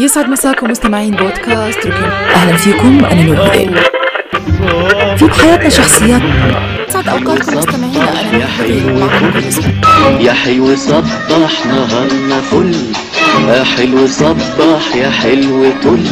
يسعد مساكم مستمعين بودكاست ركن أهلا فيكم أنا نور هديل في بحياتنا شخصيات. يسعد أوقاتكم مستمعينا أنا يا حلو يا حلو صبح نهارنا فل يا حلو صبح يا حلو طل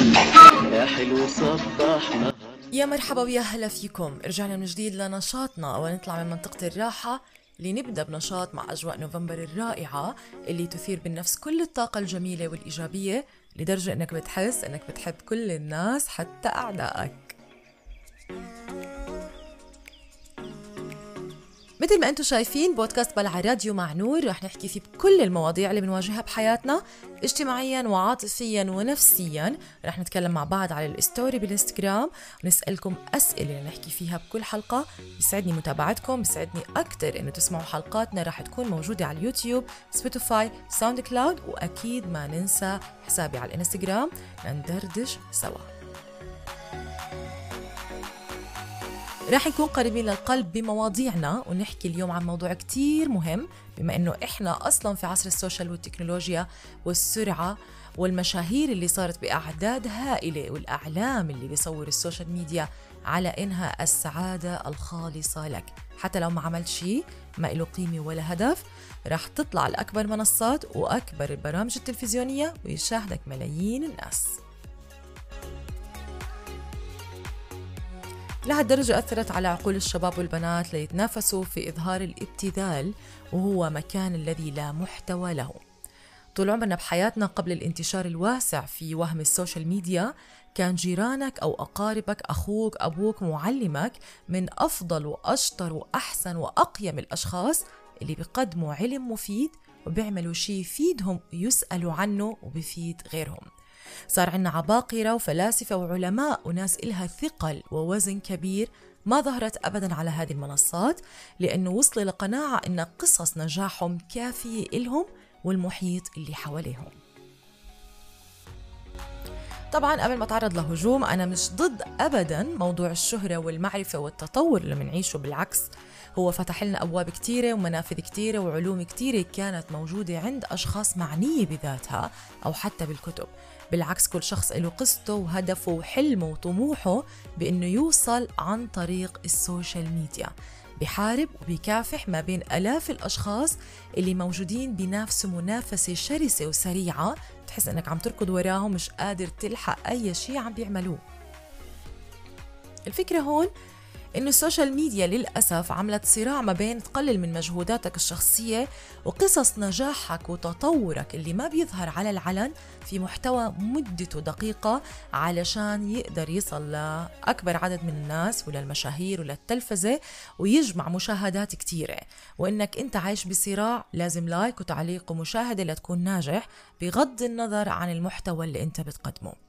يا حلو صبح نهارنا يا مرحبا ويا هلا فيكم. رجعنا من جديد لنشاطنا. ونطلع من منطقة الراحة لنبدأ بنشاط مع أجواء نوفمبر الرائعة اللي تثير بالنفس كل الطاقة الجميلة والإيجابية لدرجة إنك بتحس إنك بتحب كل الناس حتى أعدائك. مثل ما أنتم شايفين بودكاست بلع راديو مع نور. رح نحكي فيه بكل المواضيع اللي بنواجهها بحياتنا اجتماعيا وعاطفيا ونفسيا. رح نتكلم مع بعض على الستوري بالإنستغرام ونسألكم أسئلة نحكي فيها بكل حلقة. بيسعدني متابعتكم بيسعدني أكتر إنه تسمعوا حلقاتنا. رح تكون موجودة على اليوتيوب سبوتيفاي ساوند كلاود وأكيد ما ننسى حسابي على الإنستغرام. لندردش سوا. راح نكون قريبين للقلب بمواضيعنا ونحكي اليوم عن موضوع كتير مهم بما إنه إحنا أصلا في عصر ال social والتكنولوجيا والسرعة والمشاهير اللي صارت بأعداد هائلة والأعلام اللي بيصور ال social media على إنها السعادة الخالصة لك. حتى لو ما عملت شيء ما له قيمة ولا هدف راح تطلع على اكبر منصات وأكبر البرامج التلفزيونية ويشاهدك ملايين الناس. لهالدرجة أثرت على عقول الشباب والبنات ليتنافسوا في إظهار الابتذال وهو مكان الذي لا محتوى له. طول عمرنا بحياتنا قبل الانتشار الواسع في وهم ال social media كان جيرانك أو أقاربك أخوك أبوك معلمك من أفضل وأشطر وأحسن وأقيم الأشخاص اللي بيقدموا علم مفيد وبيعملوا شيء يفيدهم يسألوا عنه وبيفيد غيرهم. صار عنا عباقرة وفلاسفة وعلماء وناس إلها ثقل ووزن كبير. ما ظهرت أبدا على هذه المنصات لأنه وصلوا لقناعة أن قصص نجاحهم كافية إلهم والمحيط اللي حواليهم. طبعا قبل ما أتعرض لهجوم أنا مش ضد ابدا موضوع الشهرة والمعرفة والتطور اللي بنعيشه بالعكس هو فتح لنا أبواب كثيره ومنافذ كثيره وعلوم كثيره كانت موجودة عند أشخاص معنية بذاتها أو حتى بالكتب. بالعكس كل شخص له قصته وهدفه وحلمه وطموحه بأنه يوصل عن طريق السوشيال ميديا. بحارب وبيكافح ما بين آلاف الأشخاص اللي موجودين بينافسوا منافسة شرسة وسريعة. تحس أنك عم تركض وراهم مش قادر تلحق أي شيء عم بيعملوه. الفكرة هون إنه ال social media للأسف عملت صراع ما بين تقلل من مجهوداتك الشخصية وقصص نجاحك وتطورك اللي ما بيظهر على العلن في محتوى مدته دقيقة علشان يقدر يصل لأكبر عدد من الناس وللمشاهير وللتلفزة ويجمع مشاهدات كتيرة. وإنك أنت عايش بصراع لازم like وتعليق ومشاهدة لتكون ناجح بغض النظر عن المحتوى اللي أنت بتقدمه.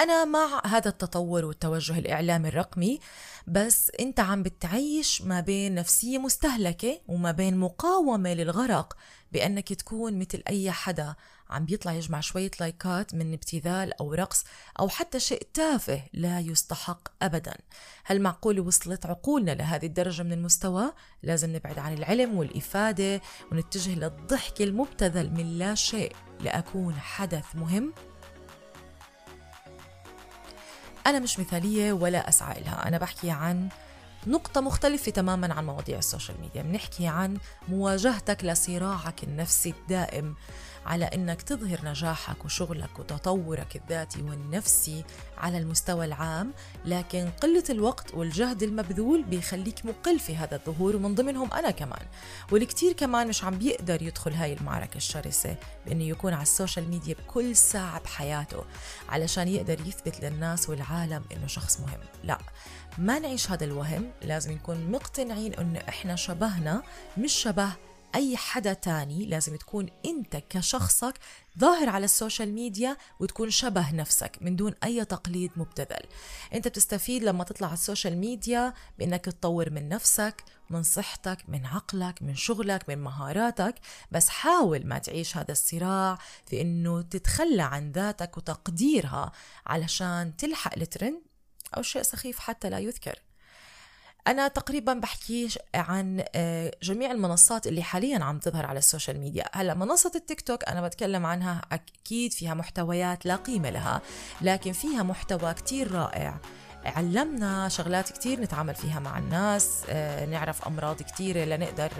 أنا مع هذا التطور والتوجه الإعلامي الرقمي بس أنت عم بتعيش ما بين نفسية مستهلكة وما بين مقاومة للغرق بأنك تكون مثل أي حدا. عم بيطلع يجمع شوية لايكات من ابتذال أو رقص أو حتى شيء تافه لا يستحق أبدا. هل معقول وصلت عقولنا لهذه الدرجة من المستوى؟ لازم نبعد عن العلم والإفادة ونتجه للضحك المبتذل من لا شيء لأكون حدث مهم. أنا مش مثالية ولا أسعى لها أنا بحكي عن نقطة مختلفة تماما عن مواضيع السوشيال ميديا. بنحكي عن مواجهتك لصراعك النفسي الدائم. على إنك تظهر نجاحك وشغلك وتطورك الذاتي والنفسي على المستوى العام لكن قلة الوقت والجهد المبذول بيخليك مقل في هذا الظهور ومن ضمنهم أنا كمان. والكتير كمان مش عم بيقدر يدخل هاي المعركة الشرسة بإنه يكون على ال social media بكل ساعة بحياته علشان يقدر يثبت للناس والعالم إنه شخص مهم. لا ما نعيش هذا الوهم لازم نكون مقتنعين إنه إحنا شبهنا مش شبه أي حدا تاني لازم تكون أنت كشخصك ظاهر على ال social media وتكون شبه نفسك من دون أي تقليد مبتذل. أنت بتستفيد لما تطلع على ال social media بأنك تطور من نفسك من صحتك من عقلك من شغلك من مهاراتك. بس حاول ما تعيش هذا الصراع في إنه تتخلى عن ذاتك وتقديرها علشان تلحق الترند أو شيء سخيف حتى لا يذكر. أنا تقريبا بحكي عن آه، جميع المنصات اللي حاليا عم تظهر على ال social media. هلأ منصة التيك توك أنا بتكلم عنها أكيد فيها محتويات لا قيمة لها لكن فيها محتوى كتير رائع. علمنا شغلات كتير نتعامل فيها مع الناس آه، نعرف أمراض كتيرة لنقدر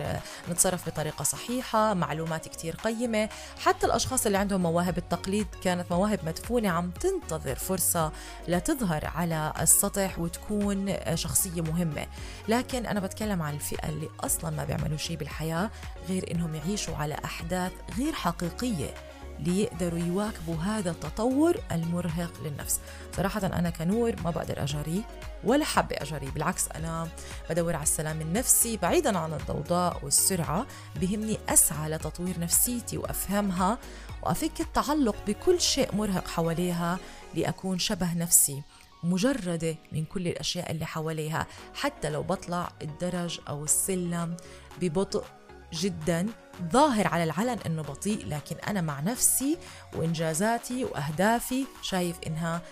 نتصرف بطريقة صحيحة معلومات كتير قيمة. حتى الأشخاص اللي عندهم مواهب التقليد كانت مواهب مدفونة عم تنتظر فرصة لتظهر على السطح وتكون شخصية مهمة. لكن أنا بتكلم عن الفئة اللي أصلا ما بيعملوا شيء بالحياة غير إنهم يعيشوا على أحداث غير حقيقية. ليقدروا يواكبوا هذا التطور المرهق للنفس. صراحة أنا كنور ما بقدر أجاريه ولا حابة أجاريه بالعكس أنا بدور على السلام النفسي بعيدا عن الضوضاء والسرعة بهمني أسعى لتطوير نفسيتي وأفهمها وأفك التعلق بكل شيء مرهق حواليها لأكون شبه نفسي مجردة من كل الأشياء اللي حواليها حتى لو بطلع الدرج أو السلم ببطء جدا. ظاهر على العلن إنه بطيء لكن أنا مع نفسي وإنجازاتي وأهدافي شايف إنها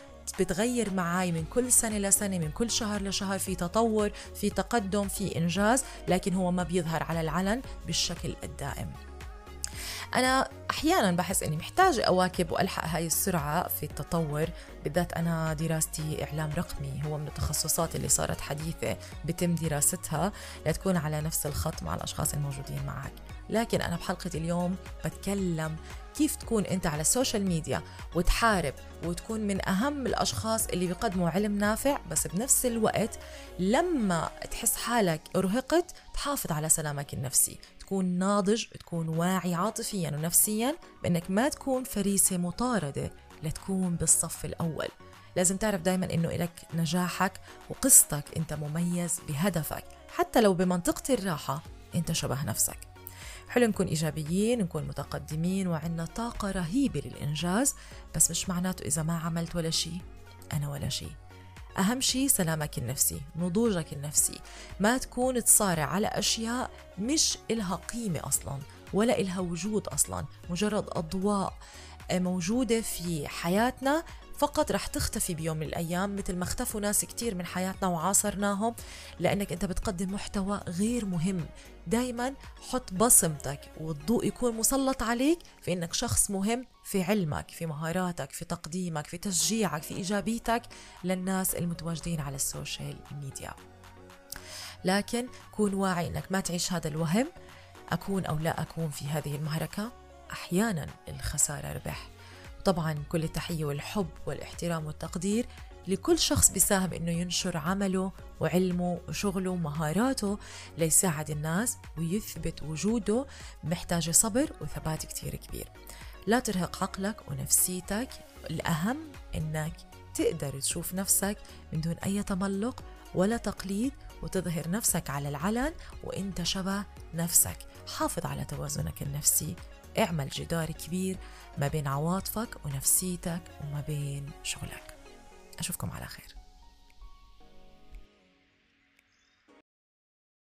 بتغير معي من كل سنة لسنة من كل شهر لشهر في تطور في تقدم في إنجاز لكن هو ما بيظهر على العلن بالشكل الدائم. أنا أحيانا بحس إني محتاجة أواكب وألحق هاي السرعة في التطور بالذات أنا دراستي إعلام رقمي هو من التخصصات اللي صارت حديثة بتم دراستها لتكون على نفس الخط مع الأشخاص الموجودين معك. لكن أنا بحلقة اليوم بتكلم كيف تكون أنت على السوشيال ميديا وتحارب وتكون من أهم الأشخاص اللي بيقدموا علم نافع بس بنفس الوقت لما تحس حالك أرهقت تحافظ على سلامك النفسي. تكون ناضج تكون واعي عاطفيا ونفسيا بأنك ما تكون فريسة مطاردة لتكون بالصف الأول. لازم تعرف دايما إنه إلك نجاحك وقصتك أنت مميز بهدفك. حتى لو بمنطقة الراحة أنت شبه نفسك. حلو نكون إيجابيين نكون متقدمين وعندنا طاقة رهيبة للإنجاز. بس مش معناته إذا ما عملت ولا شيء أنا ولا شيء أهم شيء سلامك النفسي نضوجك النفسي. ما تكون تصارع على أشياء مش إلها قيمة أصلا ولا إلها وجود أصلا. مجرد أضواء موجودة في حياتنا فقط رح تختفي بيوم من الأيام مثل ما اختفوا ناس كتير من حياتنا وعاصرناهم لأنك أنت بتقدم محتوى غير مهم. دايما حط بصمتك والضوء يكون مسلط عليك في أنك شخص مهم في علمك في مهاراتك في تقديمك في تشجيعك في إيجابيتك للناس المتواجدين على السوشيال ميديا. لكن كون واعي أنك ما تعيش هذا الوهم أكون أو لا أكون في هذه المعركة أحيانا الخسارة ربح. طبعا كل التحية والحب والاحترام والتقدير لكل شخص بيساهم إنه ينشر عمله وعلمه وشغله ومهاراته ليساعد الناس ويثبت وجوده محتاجة صبر وثبات كتير كبير. لا ترهق عقلك ونفسيتك الأهم إنك تقدر تشوف نفسك من دون أي تملق ولا تقليد وتظهر نفسك على العلن وإنت شبه نفسك. حافظ على توازنك النفسي اعمل جدار كبير ما بين عواطفك ونفسيتك وما بين شغلك. أشوفكم على خير.